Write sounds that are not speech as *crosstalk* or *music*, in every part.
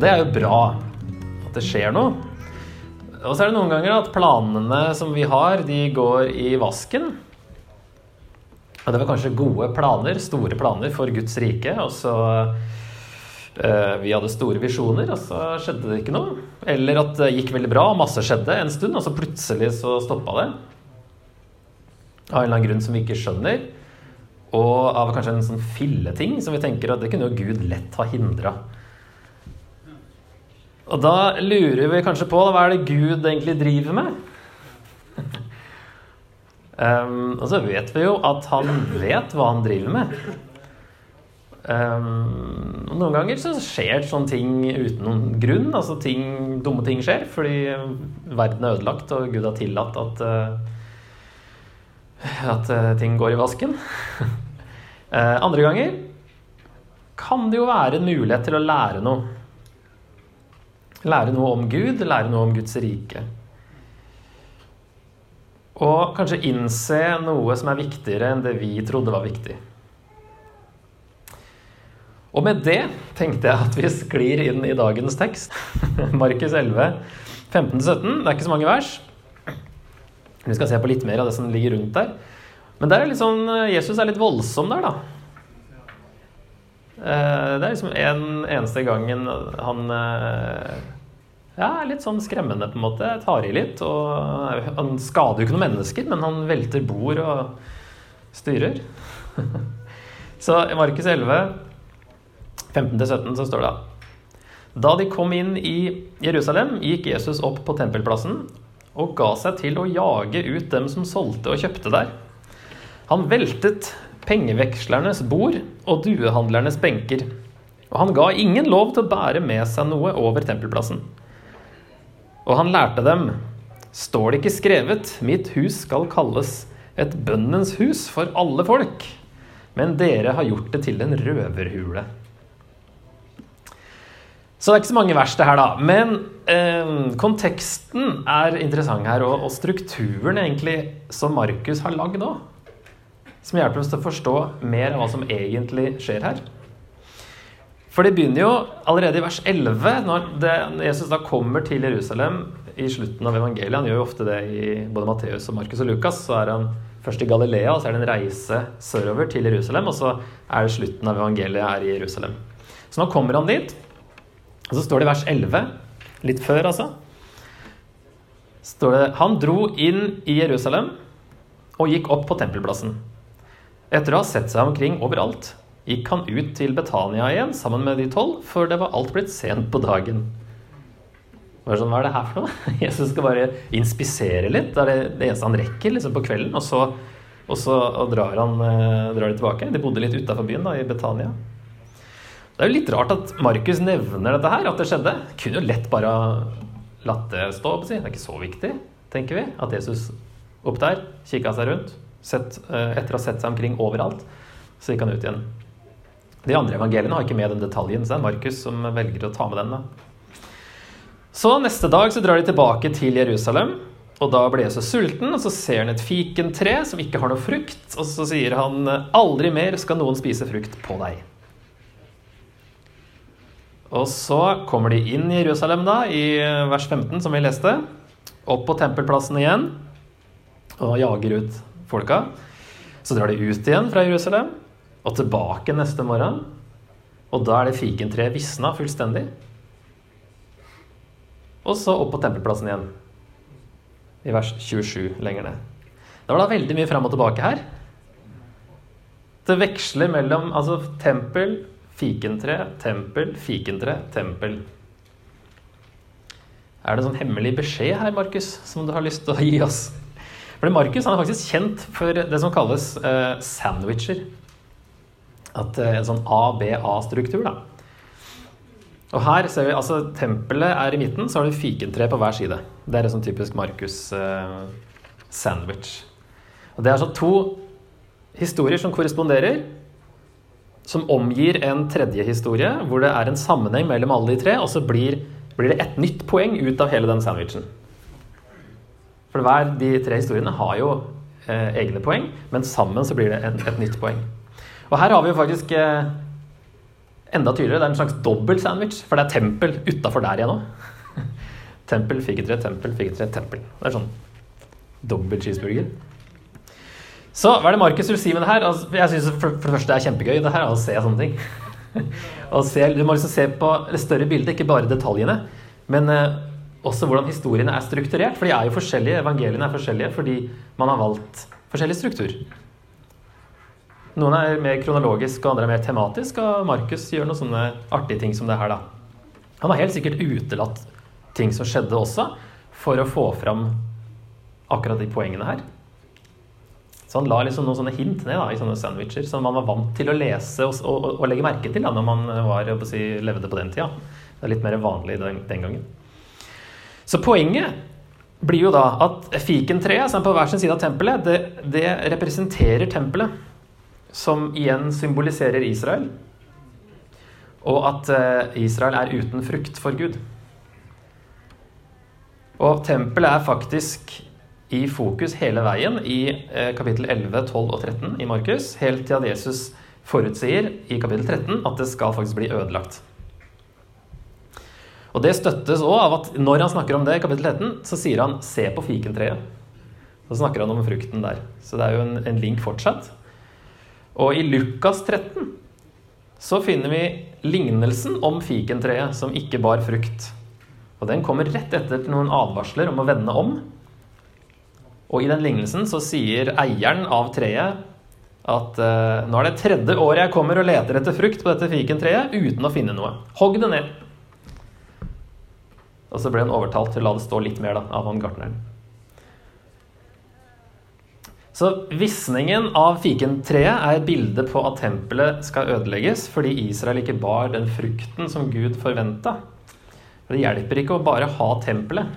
og det er jo bra at det skjer noe. Og så er det noen ganger at planene som vi har, de går i vasken. Og det var kanskje gode planer, store planer for Guds rike. Og så eh, Vi hadde store visjoner, og så skjedde det ikke noe. Eller at det gikk veldig bra, og masse skjedde en stund, og så plutselig så stoppa det. Av en eller annen grunn som vi ikke skjønner. Og av kanskje en sånn filleting som vi tenker at det kunne jo Gud lett ha hindra. Og da lurer vi kanskje på hva er det Gud egentlig driver med? *laughs* um, og så vet vi jo at han vet hva han driver med. Um, noen ganger så skjer sånne ting uten noen grunn. Altså ting, dumme ting skjer fordi verden er ødelagt, og Gud har tillatt at, uh, at uh, ting går i vasken. uh, *laughs* andre ganger kan det jo være en mulighet til å lære noe. Lære noe om Gud, lære noe om Guds rike. Og kanskje innse noe som er viktigere enn det vi trodde var viktig. Og med det tenkte jeg at vi sklir inn i dagens tekst. *laughs* Markus 11, 15-17. Det er ikke så mange vers. Vi skal se på litt mer av det som ligger rundt der. Men der er sånn, Jesus er litt voldsom der, da. Eh, det er liksom en eneste gangen han eh, ja, litt sånn skremmende, på en måte. Tar i litt. Og han skader jo ikke noen mennesker, men han velter bord og styrer. *laughs* Så i Markus 11, 15-17, så står det da de kom inn i Jerusalem, gikk Jesus opp på tempelplassen og ga seg til å jage ut dem som solgte og kjøpte der. Han veltet pengevekslernes bord og duehandlernes benker. Og han ga ingen lov til å bære med seg noe over tempelplassen. Og han lærte dem, står det ikke skrevet, mitt hus skal kalles et bønnens hus for alle folk, men dere har gjort det til en røverhule. Så det er ikke så mange vers, det her, da. Men eh, konteksten er interessant her, og, og strukturen egentlig som Markus har lagd òg. Som hjelper oss til å forstå mer av hva som egentlig skjer her. For det begynner jo allerede i vers 11, når, det, Jesus da kommer til Jerusalem i slutten av evangeliet. Han gjør jo ofte det i både Matteus og Markus og Lukas. Så er han først i Galilea, og så er det en reise sørover til Jerusalem. Og så er det slutten av evangeliet her i Jerusalem. Så nå kommer han dit. Og så står det i vers 11, litt før altså, står det Han dro inn i Jerusalem og gikk opp på tempelplassen. Etter å ha sett seg omkring overalt gikk han ut til Betania igjen sammen med de tolv, for det var alt blitt sent på dagen. Sånn, hva er det her for noe? *laughs* Jesus skal bare inspisere litt. Det er det, eneste han rekker liksom på kvelden. Og så, og så og drar han eh, drar de tilbake. De bodde litt utafor byen, da, i Betania. Det er jo litt rart at Markus nevner dette her, at det skjedde. Kunne jo lett bare latt det stå. Det er ikke så viktig, tenker vi. At Jesus opp der kikka seg rundt sett, eh, etter å ha sett seg omkring overalt. Så gikk han ut igjen. De andre evangeliene har ikke med den detaljen, så det er Markus som velger å ta med den. da. Så neste dag så drar de tilbake til Jerusalem. Og da blir Jesus sulten, og så ser han et fikentre som ikke har noe frukt. Og så sier han 'Aldri mer skal noen spise frukt på deg'. Og så kommer de inn i Jerusalem, da, i vers 15, som vi leste. Opp på tempelplassen igjen og jager ut folka. Så drar de ut igjen fra Jerusalem og tilbake neste morgen. Og da er det fikentreet visna fullstendig. Og så opp på tempelplassen igjen. I vers 27 lenger ned. Det var da veldig mye fram og tilbake her. Det veksler mellom altså tempel, fikentre, tempel, fikentre, tempel. Er det en sånn hemmelig beskjed her, Markus, som du har lyst til å gi oss? For Markus er faktisk kjent for det som kalles uh, sandwicher. At uh, En sånn A-B-A-struktur. da. Og her ser vi, altså Tempelet er i midten, så har du fikentre på hver side. Det er en sånn typisk Markus-sandwich. Uh, Og Det er altså to historier som korresponderer som omgir en tredje historie, hvor det er en sammenheng mellom alle de tre, og så blir, blir det et nytt poeng ut av hele den sandwichen. For hver de tre historiene har jo eh, egne poeng, men sammen så blir det et, et nytt poeng. Og her har vi jo faktisk eh, enda tydeligere. Det er en slags dobbel sandwich, for det er tempel utafor der igjen òg. *laughs* tempel, figgetre, tempel, figgetre, tempel. Det er sånn dobbel cheeseburger. Så hva er det Markus vil si med det her? Altså, jeg synes for, for, det første det er kjempegøy det her, å se sånne ting. *laughs* se, du må liksom se på det større bildet, ikke bare detaljene. Men eh, også hvordan historiene er strukturert. For de er jo forskjellige, evangeliene er forskjellige fordi man har valgt forskjellig struktur. Noen er mer kronologisk, og andre er mer tematisk, og Markus gjør noen sånne artige ting som det her, da. Han har helt sikkert utelatt ting som skjedde også, for å få fram akkurat de poengene her. Så han la liksom noen sånne hint ned da, i sånne sandwicher som man var vant til å lese og, og, og legge merke til da, når man var, si, levde på den tida. Det er litt mer vanlig den, den gangen. Så poenget blir jo da at fikentreet som er på hver sin side av tempelet, det, det representerer tempelet, som igjen symboliserer Israel. Og at eh, Israel er uten frukt for Gud. Og tempelet er faktisk i fokus hele veien i eh, kapittel 11, 12 og 13 i Markus, helt til at Jesus forutsier i kapittel 13 at det skal faktisk bli ødelagt. Og Det støttes òg av at når han snakker om det i kapittel 13, så sier han 'se på fikentreet'. Så snakker han om frukten der. Så det er jo en, en link fortsatt. Og i Lukas 13 så finner vi lignelsen om fikentreet som ikke bar frukt. Og den kommer rett etter noen advarsler om å vende om. Og i den lignelsen så sier eieren av treet at uh, nå er det tredje året jeg kommer og leter etter frukt på dette fikentreet uten å finne noe. Hogg det ned. Og så ble han overtalt til å la det stå litt mer da, av han gartneren. Så visningen av fikentreet er et bilde på at tempelet skal ødelegges fordi Israel ikke bar den frukten som Gud forventa. Det hjelper ikke å bare ha tempelet.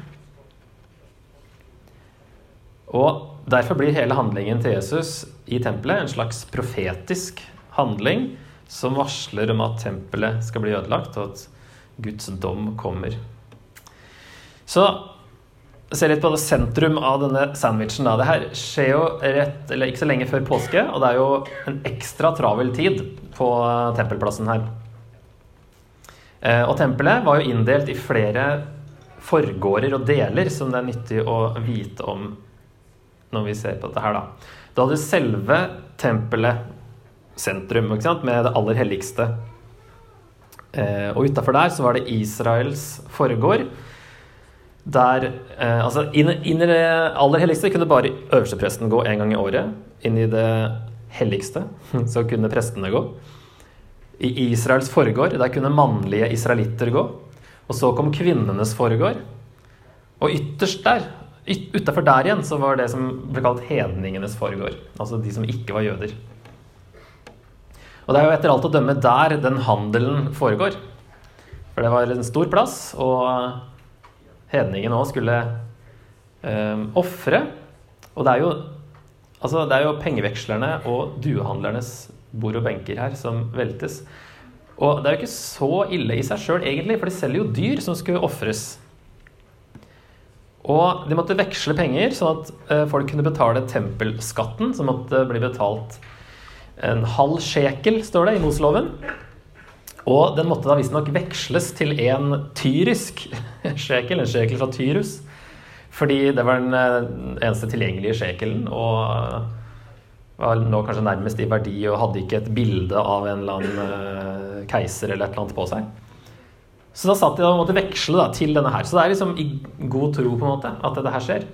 Og Derfor blir hele handlingen til Jesus i tempelet en slags profetisk handling som varsler om at tempelet skal bli ødelagt, og at Guds dom kommer. Så se litt på det sentrum av denne sandwichen. Det her skjer jo rett, eller ikke så lenge før påske, og det er jo en ekstra travel tid på tempelplassen her. Eh, og tempelet var jo inndelt i flere forgårder og deler som det er nyttig å vite om når vi ser på dette her, da. Du hadde selve tempelet sentrum, ikke sant, med det aller helligste. Eh, og utafor der så var det Israels foregård. Der eh, Altså, inn, inn, i det aller helligste kunne bare øverstepresten gå en gang i året. Inn i det helligste *laughs* så kunne prestene gå. I Israels foregård der kunne mannlige israelitter gå. Og så kom kvinnenes foregård. Og ytterst der Utafor der igjen så var det som ble kalt hedningenes foregård. Altså de som ikke var jøder. Og det er jo etter alt å dømme der den handelen foregår. For det var en stor plass, og hedningen òg skulle eh, ofre. Og det er, jo, altså det er jo pengevekslerne og duehandlernes bord og benker her som veltes. Og det er jo ikke så ille i seg sjøl, egentlig, for de selger jo dyr som skulle ofres. Og de måtte veksle penger, sånn at eh, folk kunne betale tempelskatten, som måtte bli betalt en halv sjekel, står det i Moseloven. Og den måtte da visstnok veksles til en tyrisk sjekel, en sjekel fra Tyrus. Fordi det var den eh, eneste tilgjengelige sjekelen, og var nå kanskje nærmest i verdi og hadde ikke et bilde av en eller annen eh, keiser eller et eller annet på seg. Så da satt de og måtte veksle da, til denne her. Så det er liksom i god tro på en måte at dette her skjer.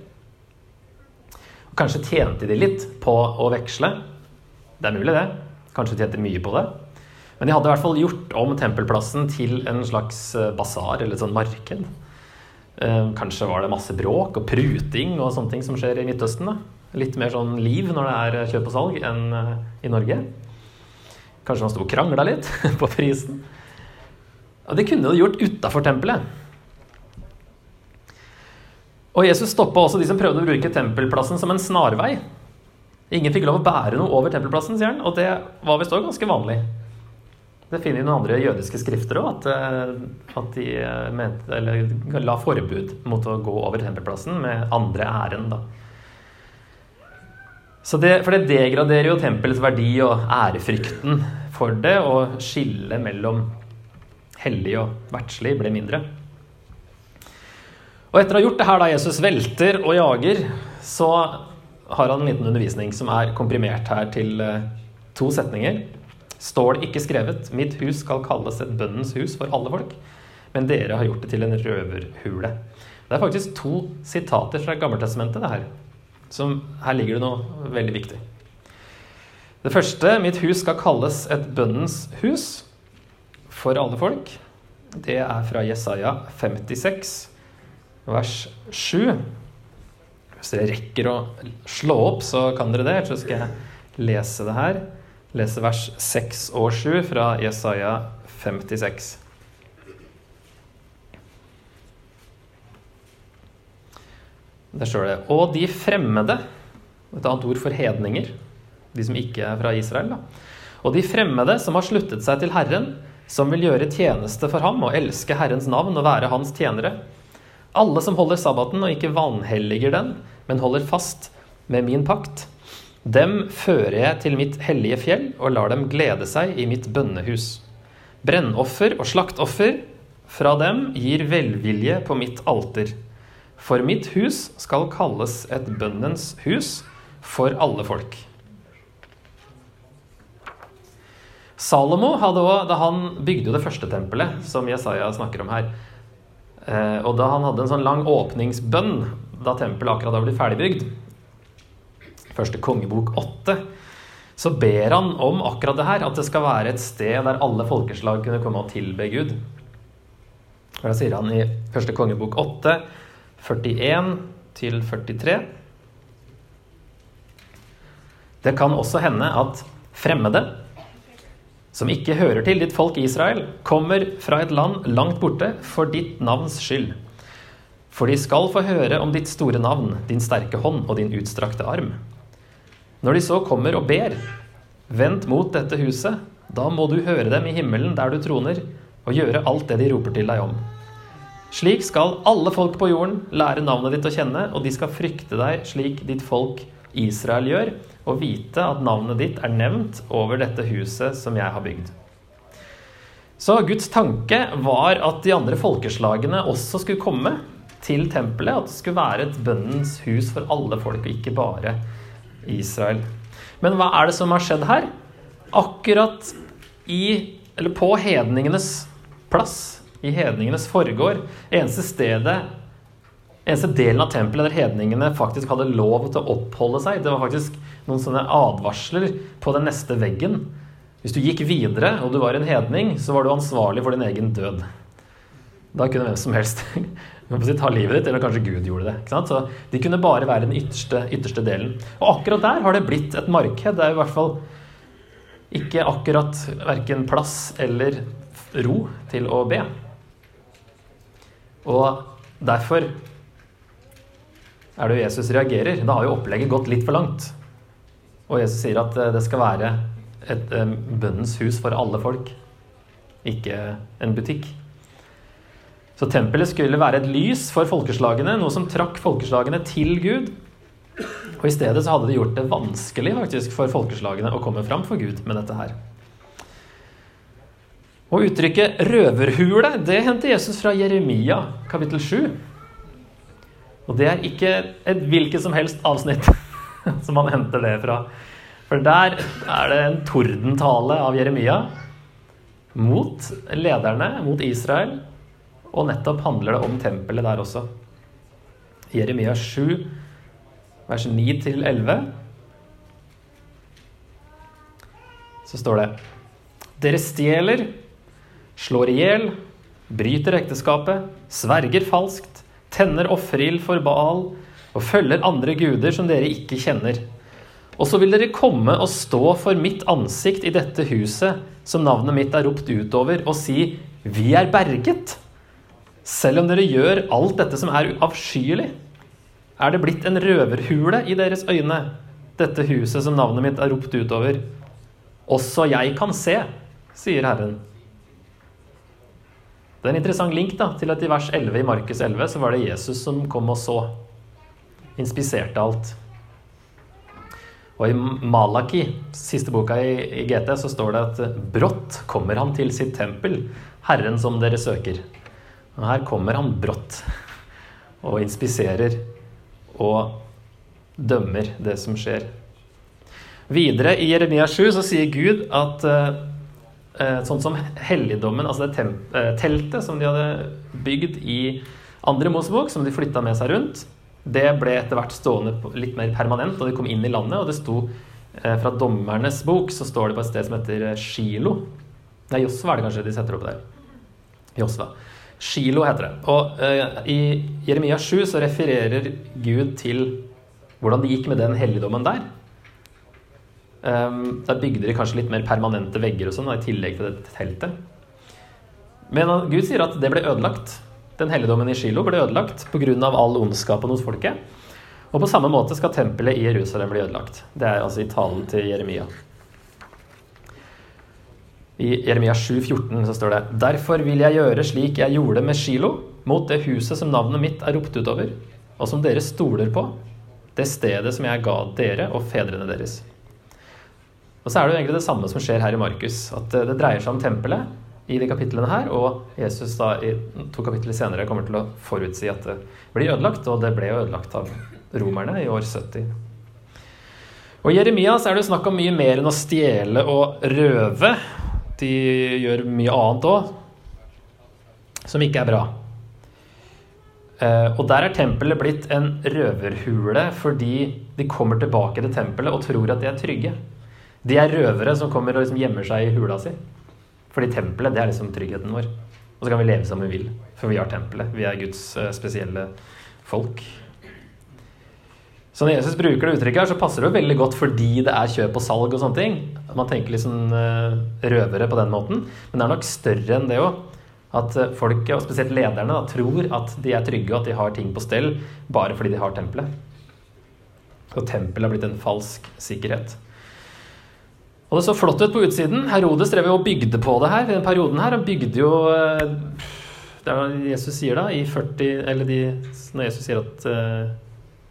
Kanskje tjente de litt på å veksle. Det er mulig, det. Kanskje tjente mye på det. Men de hadde i hvert fall gjort om tempelplassen til en slags eh, basar eller et sånt marked. Eh, kanskje var det masse bråk og pruting og sånne ting som skjer i Midtøsten. da. Litt mer sånn liv når det er kjøp og salg enn eh, i Norge. Kanskje man sto og krangla litt *laughs* på prisen. Og det kunne de gjort utafor tempelet. Og Jesus stoppa også de som prøvde å bruke tempelplassen som en snarvei. Ingen fikk lov å bære noe over tempelplassen, sier han, og det var visst òg ganske vanlig. Det finner vi noen andre jødiske skrifter òg, at, eh, at, de eh, mente, eller, la forbud mot å gå over tempelplassen med andre ærend. For det degraderer jo tempelets verdi og ærefrykten for det, og skillet mellom hellig og verdslig ble mindre. Og etter å ha gjort det her da Jesus velter og jager, så har han en liten undervisning som er komprimert her til eh, to setninger. Står det ikke skrevet 'Mitt hus skal kalles et bønnens hus for alle folk', men dere har gjort det til en røverhule. Det er faktisk to sitater fra Gammeltestamentet, det her. Som her ligger det noe veldig viktig. Det første, 'Mitt hus skal kalles et bønnens hus for alle folk', det er fra Jesaja 56, vers 7. Hvis dere rekker å slå opp, så kan dere det. Så skal jeg lese det her. Lese vers 6 og 7 fra Jesaja 56. Der står det Og de fremmede Et annet ord for hedninger. De som ikke er fra Israel. da. Og de fremmede som har sluttet seg til Herren, som vil gjøre tjeneste for ham og elske Herrens navn og være hans tjenere. Alle som holder sabbaten og ikke vanhelliger den, men holder fast med min pakt. Dem fører jeg til mitt hellige fjell og lar dem glede seg i mitt bønnehus. Brennoffer og slaktoffer fra dem gir velvilje på mitt alter. For mitt hus skal kalles et bønnens hus for alle folk. Salomo hadde også, da han bygde jo det første tempelet, som Jesaja snakker om her. Eh, og da han hadde en sånn lang åpningsbønn da tempelet akkurat hadde blitt ferdigbygd, første kongebok åtte, så ber han om akkurat det her, at det skal være et sted der alle folkeslag kunne komme og tilbe Gud. Og Da sier han i første kongebok 8, 41 til 43 Det kan også hende at fremmede, som ikke hører til ditt folk Israel, kommer fra et land langt borte for ditt navns skyld. For de skal få høre om ditt store navn, din sterke hånd og din utstrakte arm. Når de så kommer og ber, vent mot dette huset, da må du høre dem i himmelen der du troner, og gjøre alt det de roper til deg om. Slik skal alle folk på jorden lære navnet ditt å kjenne, og de skal frykte deg slik ditt folk Israel gjør, og vite at navnet ditt er nevnt over dette huset som jeg har bygd. Så Guds tanke var at de andre folkeslagene også skulle komme til tempelet. At det skulle være et bønnens hus for alle folk, og ikke bare Israel. Men hva er det som har skjedd her? Akkurat i, eller på hedningenes plass, i hedningenes forgård, eneste stedet eneste delen av tempelet der hedningene faktisk hadde lov til å oppholde seg. Det var faktisk noen sånne advarsler på den neste veggen. Hvis du gikk videre og du var en hedning, så var du ansvarlig for din egen død. Da kunne hvem som helst ta livet ditt, eller kanskje Gud gjorde det. Så De kunne bare være den ytterste, ytterste delen. Og akkurat der har det blitt et marked. Det er i hvert fall ikke akkurat verken plass eller ro til å be. Og derfor er det jo Jesus reagerer. Da har jo opplegget gått litt for langt. Og Jesus sier at det skal være et bønnens hus for alle folk, ikke en butikk. Så tempelet skulle være et lys for folkeslagene, noe som trakk folkeslagene til Gud. Og i stedet så hadde det gjort det vanskelig faktisk for folkeslagene å komme fram for Gud med dette her. Og uttrykket 'røverhule' det henter Jesus fra Jeremia kapittel 7. Og det er ikke et hvilket som helst avsnitt *laughs* som han henter det fra. For der er det en tordentale av Jeremia mot lederne, mot Israel, og nettopp handler det om tempelet der også. Jeremia 7, vers 9-11, så står det Dere stjeler, slår i hjel, bryter ekteskapet, sverger falskt, tenner offerild for Baal og følger andre guder som dere ikke kjenner. Og så vil dere komme og stå for mitt ansikt i dette huset, som navnet mitt er ropt utover, og si, Vi er berget. Selv om dere gjør alt dette som er avskyelig, er det blitt en røverhule i deres øyne, dette huset som navnet mitt er ropt utover. Også jeg kan se, sier Herren. Det er en interessant link da, til at i vers 11 i Markus 11 så var det Jesus som kom og så. Inspiserte alt. Og i Malaki, siste boka i, GT, så står det at brått kommer han til sitt tempel, Herren som dere søker. Og her kommer han brått og inspiserer og dømmer det som skjer. Videre i Jeremia 7 så sier Gud at uh, sånn som helligdommen, altså det uh, teltet som de hadde bygd i andre Mosebok, som de flytta med seg rundt, det ble etter hvert stående litt mer permanent da de kom inn i landet. Og det sto eh, fra Dommernes bok så står det på et sted som heter eh, Shilo. Nei, Josva er det kanskje de setter opp der. Josva. Shilo heter det. Og uh, i Jeremia 7 så refererer Gud til hvordan det gikk med den helligdommen der. Um, der bygde de kanskje litt mer permanente vegger og sånn, i tillegg til dette teltet. Men Gud sier at det ble ødelagt. Den helligdommen i Shilo ble ødelagt pga. all ondskapen hos folket. Og på samme måte skal tempelet i Jerusalem bli ødelagt. Det er altså i talen til Jeremia. I Jeremia 7, 14 så står det Derfor vil jeg gjøre slik jeg gjorde med Shilo, mot det huset som navnet mitt er ropt utover, og som dere stoler på, det stedet som jeg ga dere og fedrene deres. Og så er det jo egentlig det samme som skjer her i Markus. At det dreier seg om tempelet, i de kapitlene her, og Jesus da i to kapitler senere kommer til å forutsi at det blir ødelagt, og det ble jo ødelagt av romerne i år 70. Og I Jeremia så er det snakk om mye mer enn å stjele og røve. De gjør mye annet òg, som ikke er bra. Eh, og der er tempelet blitt en røverhule fordi de kommer tilbake til tempelet og tror at de er trygge. De er røvere som kommer og liksom gjemmer seg i hula si. Fordi tempelet, det er liksom tryggheten vår. Og så kan vi leve som vi vil, for vi har tempelet. Vi er Guds eh, spesielle folk. Så når Jesus bruker det uttrykket, her, så passer det jo veldig godt fordi det er kjøp og salg og sånne ting. Man tenker litt sånn røvere på den måten. Men det er nok større enn det òg. At eh, folk, og spesielt lederne, da, tror at de er trygge og at de har ting på stell bare fordi de har tempelet. Og tempelet har blitt en falsk sikkerhet. Og det så flott ut på utsiden. Herodes drev jo og bygde på det her i den perioden her. Han bygde jo eh, Det er hva Jesus sier da, i 40 Eller de, når Jesus sier at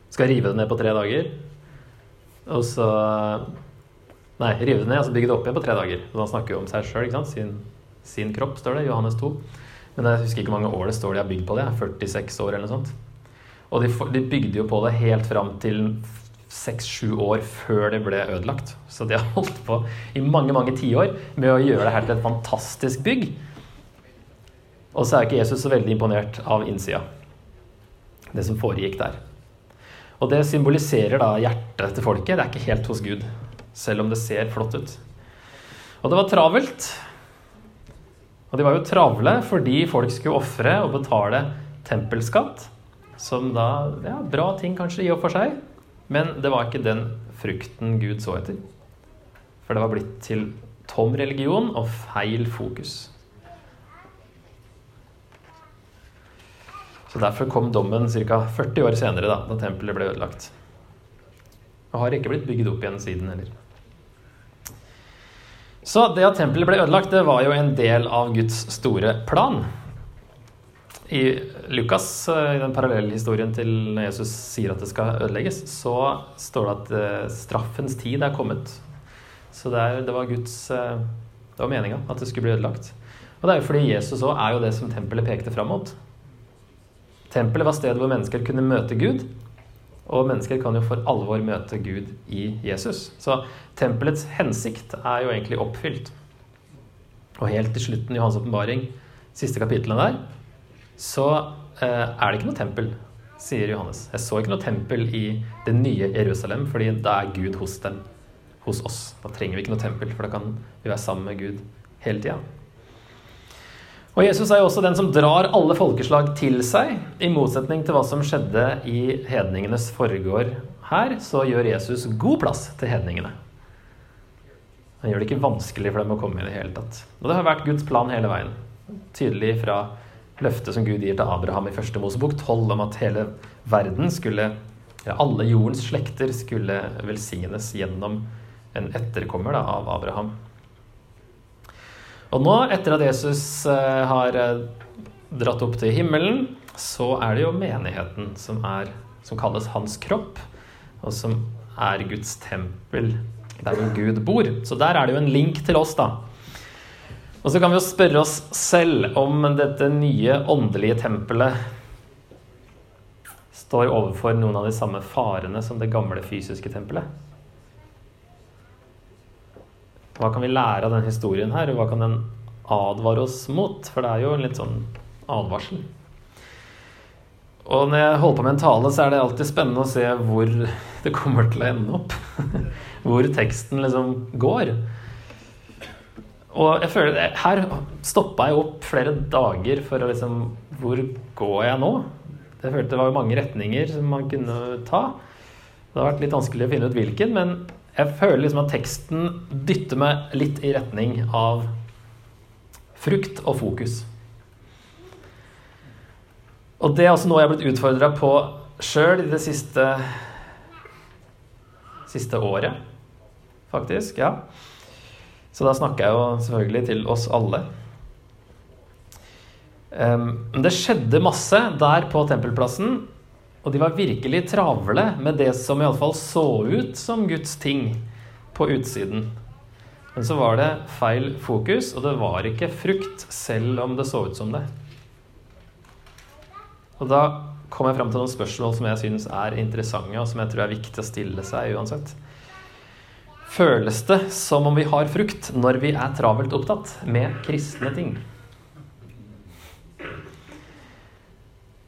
skal rive det ned på tre dager. Og så Nei, rive det ned og så bygge det opp igjen på tre dager. Og han snakker jo om seg sjøl, sin, sin, kropp, står det, Johannes 2. Men jeg husker ikke hvor mange år det står de har bygd på det. 46 år eller noe sånt. Og de, de bygde jo på det helt fram til seks-sju år før det ble ødelagt. Så de har *laughs* holdt på i mange mange tiår med å gjøre det her til et fantastisk bygg. Og så er ikke Jesus så veldig imponert av innsida, det som foregikk der. Og det symboliserer da hjertet til folket. Det er ikke helt hos Gud, selv om det ser flott ut. Og det var travelt. Og de var jo travle fordi folk skulle ofre og betale tempelskatt. Som da Ja, bra ting kanskje i og for seg. Men det var ikke den frukten Gud så etter. For det var blitt til tom religion og feil fokus. Så Derfor kom dommen ca. 40 år senere, da, da tempelet ble ødelagt. Og har ikke blitt bygd opp igjen siden heller. Så det at tempelet ble ødelagt, det var jo en del av Guds store plan. I Lukas, eh, i den parallellhistorien til når Jesus sier at det skal ødelegges, så står det at eh, straffens tid er kommet. Så det, er, det var Guds eh, Det var meninga at det skulle bli ødelagt. Og det er jo fordi Jesus òg er jo det som tempelet pekte fram mot. Tempelet var stedet hvor mennesker kunne møte Gud. Og mennesker kan jo for alvor møte Gud i Jesus. Så tempelets hensikt er jo egentlig oppfylt. Og helt til slutten i Johans åpenbaring, siste kapitlene der, så eh, er det ikke noe tempel, sier Johannes. Jeg så ikke noe tempel i det nye Jerusalem, fordi da er Gud hos dem. Hos oss. Da trenger vi ikke noe tempel, for da kan vi være sammen med Gud hele tida. Og Jesus er jo også den som drar alle folkeslag til seg. I motsetning til hva som skjedde i hedningenes forgård her, så gjør Jesus god plass til hedningene. Han gjør det ikke vanskelig for dem å komme i det hele tatt. Og det har vært Guds plan hele veien. Tydelig fra løftet som Gud gir til Abraham i første Mosebok 12 om at hele verden skulle ja, alle jordens slekter skulle velsignes gjennom en etterkommer da, av Abraham. Og nå, etter at Jesus eh, har eh, dratt opp til himmelen, så er det jo menigheten som, er, som kalles hans kropp, og som er Guds tempel, der hvor Gud bor. Så der er det jo en link til oss, da. Og så kan vi jo spørre oss selv om dette nye åndelige tempelet står overfor noen av de samme farene som det gamle fysiske tempelet. Hva kan vi lære av denne historien her, og hva kan den advare oss mot? For det er jo en litt sånn advarsel. Og når jeg holder på med en tale, så er det alltid spennende å se hvor det kommer til å ende opp. *laughs* Hvor teksten liksom går. Og jeg føler, Her stoppa jeg opp flere dager for å liksom Hvor går jeg nå? Jeg følte det var mange retninger som man kunne ta. Det har vært litt vanskelig å finne ut hvilken, men jeg føler liksom at teksten dytter meg litt i retning av frukt og fokus. Og det er også noe jeg har blitt utfordra på sjøl i det siste, siste året, faktisk. Ja. Så da snakker jeg jo selvfølgelig til oss alle. Um, det skjedde masse der på tempelplassen, og de var virkelig travle med det som iallfall så ut som Guds ting på utsiden. Men så var det feil fokus, og det var ikke frukt, selv om det så ut som det. Og da kom jeg fram til noen spørsmål som jeg syns er interessante, og som jeg tror er viktig å stille seg uansett. Føles det som om vi har frukt når vi er travelt opptatt med kristne ting?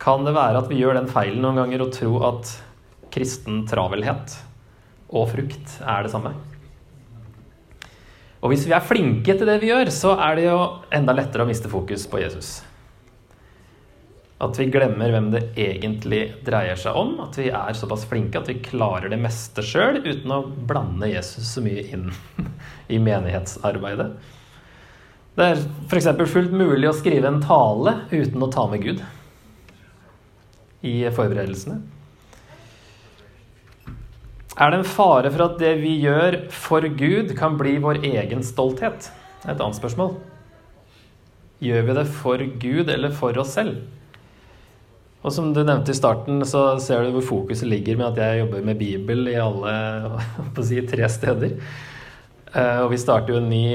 Kan det være at vi gjør den feilen noen ganger å tro at kristen travelhet og frukt er det samme? Og hvis vi er flinke til det vi gjør, så er det jo enda lettere å miste fokus på Jesus. At vi glemmer hvem det egentlig dreier seg om. At vi er såpass flinke at vi klarer det meste sjøl uten å blande Jesus så mye inn *laughs* i menighetsarbeidet. Det er f.eks. fullt mulig å skrive en tale uten å ta med Gud i forberedelsene. Er det en fare for at det vi gjør for Gud, kan bli vår egen stolthet? Et annet spørsmål. Gjør vi det for Gud eller for oss selv? Og som du nevnte i starten, så ser du hvor fokuset ligger med at jeg jobber med Bibel i alle *laughs* si, tre steder. Eh, og vi starter jo en ny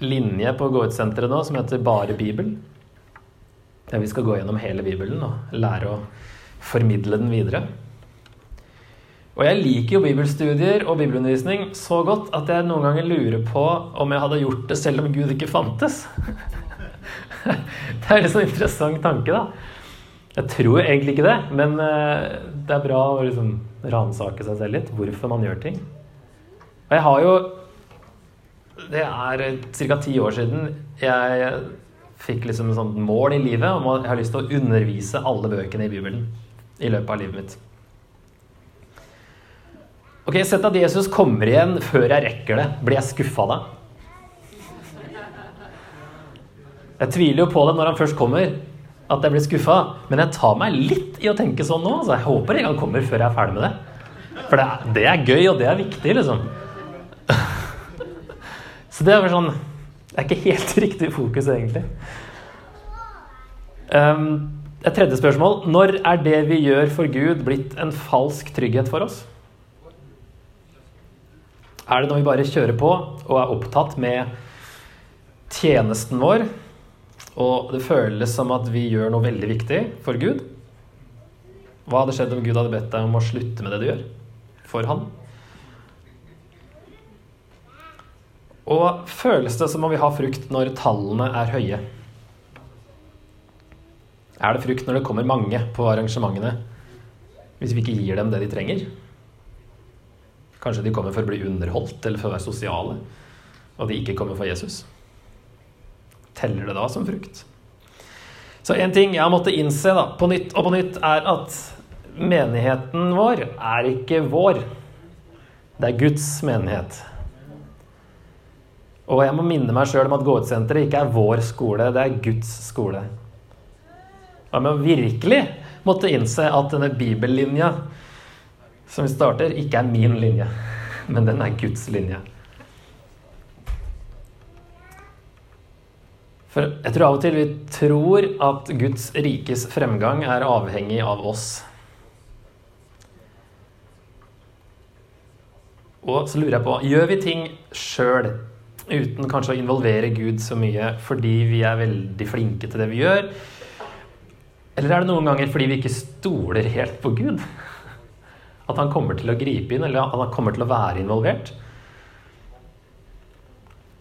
linje på Gå ut-senteret nå som heter Bare Bibel. Der vi skal gå gjennom hele Bibelen og lære å formidle den videre. Og jeg liker jo bibelstudier og bibelundervisning så godt at jeg noen ganger lurer på om jeg hadde gjort det selv om Gud ikke fantes. *laughs* Det er en sånn interessant tanke, da. Jeg tror egentlig ikke det, men eh, det er bra å liksom ransake seg selv litt. Hvorfor man gjør ting. Og jeg har jo Det er ca. ti år siden jeg fikk liksom et sånt mål i livet om at jeg har lyst til å undervise alle bøkene i Bibelen i løpet av livet mitt. Ok, Sett at Jesus kommer igjen før jeg rekker det. Blir jeg skuffa da? Jeg tviler jo på det når han først kommer at jeg blir skuffa. Men jeg tar meg litt i å tenke sånn nå. Så jeg håper ikke han kommer før jeg er ferdig med det. For det er, det er gøy, og det er viktig, liksom. *laughs* Så det er sånn Det er ikke helt *laughs* riktig fokus, egentlig. Um, et tredje spørsmål. Når er det vi gjør for Gud, blitt en falsk trygghet for oss? Er det når vi bare kjører på og er opptatt med tjenesten vår, og det føles som at vi gjør noe veldig viktig for Gud. Hva hadde skjedd om Gud hadde bedt deg om å slutte med det du gjør for Han? Og føles det som om vi har frukt når tallene er høye? Er det frukt når det kommer mange på arrangementene, hvis vi ikke gir dem det de trenger? Kanskje de kommer for å bli underholdt eller for å være sosiale, og de ikke kommer for Jesus? teller det da som frukt? Så en ting jeg har måttet innse da, på nytt og på nytt, er at menigheten vår er ikke vår. Det er Guds menighet. Og jeg må minne meg sjøl om at Gåutsenteret ikke er vår skole, det er Guds skole. Og jeg må virkelig måtte innse at denne bibellinja som vi starter, ikke er min linje, *laughs* men den er Guds linje. For jeg tror av og til vi tror at Guds rikes fremgang er avhengig av oss. Og så lurer jeg på Gjør vi ting sjøl uten kanskje å involvere Gud så mye fordi vi er veldig flinke til det vi gjør? Eller er det noen ganger fordi vi ikke stoler helt på Gud? At han kommer til å gripe inn, eller at han kommer til å være involvert?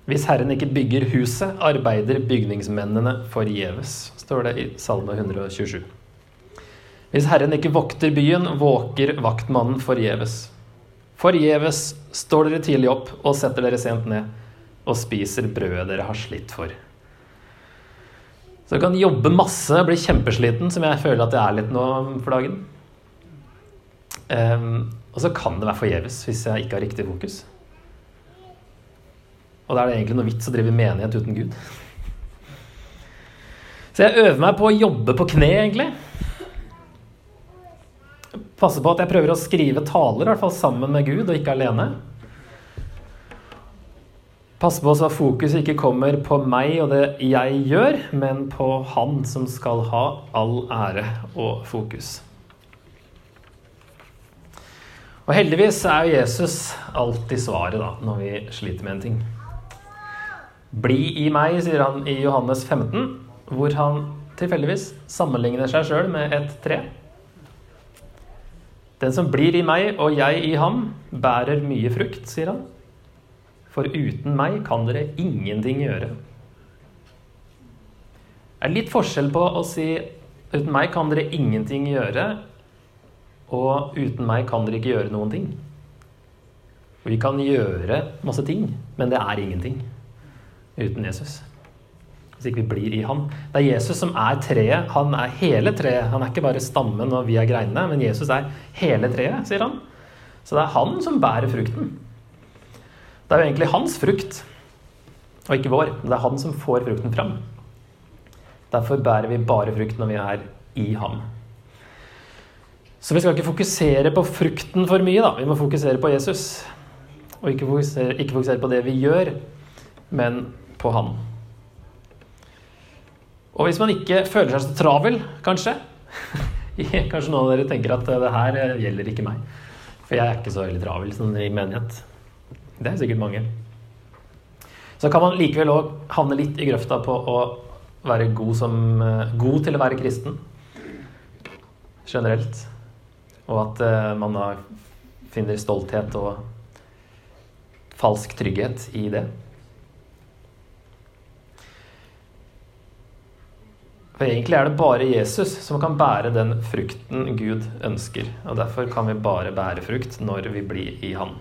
Hvis Herren ikke bygger huset, arbeider bygningsmennene forgjeves, står det i Salme 127. Hvis Herren ikke vokter byen, våker vaktmannen forgjeves. Forgjeves står dere tidlig opp og setter dere sent ned og spiser brødet dere har slitt for. Så du kan jobbe masse, bli kjempesliten, som jeg føler at jeg er litt nå for dagen. Um, og så kan det være forgjeves hvis jeg ikke har riktig fokus. Og da er det egentlig noe vits å drive menighet uten Gud. Så jeg øver meg på å jobbe på kne, egentlig. Passe på at jeg prøver å skrive taler, i hvert fall sammen med Gud, og ikke alene. Passe på så fokus ikke kommer på meg og det jeg gjør, men på Han som skal ha all ære og fokus. Og heldigvis er jo Jesus alltid svaret da, når vi sliter med en ting. Bli i meg, sier han i Johannes 15, hvor han tilfeldigvis sammenligner seg sjøl med et tre. Den som blir i meg og jeg i ham, bærer mye frukt, sier han. For uten meg kan dere ingenting gjøre. Det er litt forskjell på å si uten meg kan dere ingenting gjøre, og uten meg kan dere ikke gjøre noen ting. Vi kan gjøre masse ting, men det er ingenting uten Jesus hvis ikke vi blir i han. Det er Jesus som er treet. Han er hele treet. Han er ikke bare stammen og vi er greinene, men Jesus er hele treet, sier han. Så det er han som bærer frukten. Det er jo egentlig hans frukt, og ikke vår. Men det er han som får frukten fram. Derfor bærer vi bare frukt når vi er i ham. Så vi skal ikke fokusere på frukten for mye, da. Vi må fokusere på Jesus. Og ikke fokusere, ikke fokusere på det vi gjør, men på han. Og hvis man ikke føler seg så travel, kanskje *laughs* Kanskje noen av dere tenker at det her gjelder ikke meg. For jeg er ikke så veldig travel sånn i menighet. Det er sikkert mange. Så kan man likevel òg havne litt i grøfta på å være god, som, god til å være kristen generelt. Og at uh, man da finner stolthet og falsk trygghet i det. For egentlig er det bare Jesus som kan bære den frukten Gud ønsker. Og derfor kan vi bare bære frukt når vi blir i Han.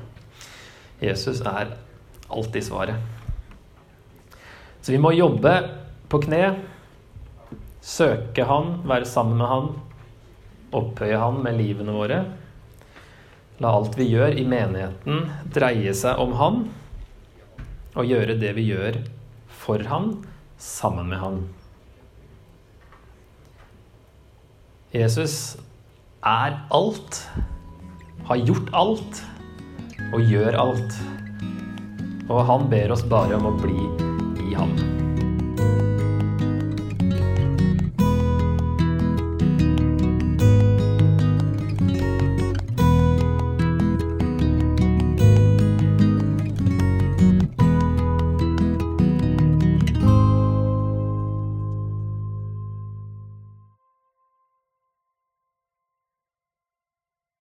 Jesus er alltid svaret. Så vi må jobbe på kne, søke Han, være sammen med Han, opphøye Han med livene våre. La alt vi gjør i menigheten, dreie seg om Han, og gjøre det vi gjør for Han, sammen med Han. Jesus er alt, har gjort alt og gjør alt. Og han ber oss bare om å bli i ham.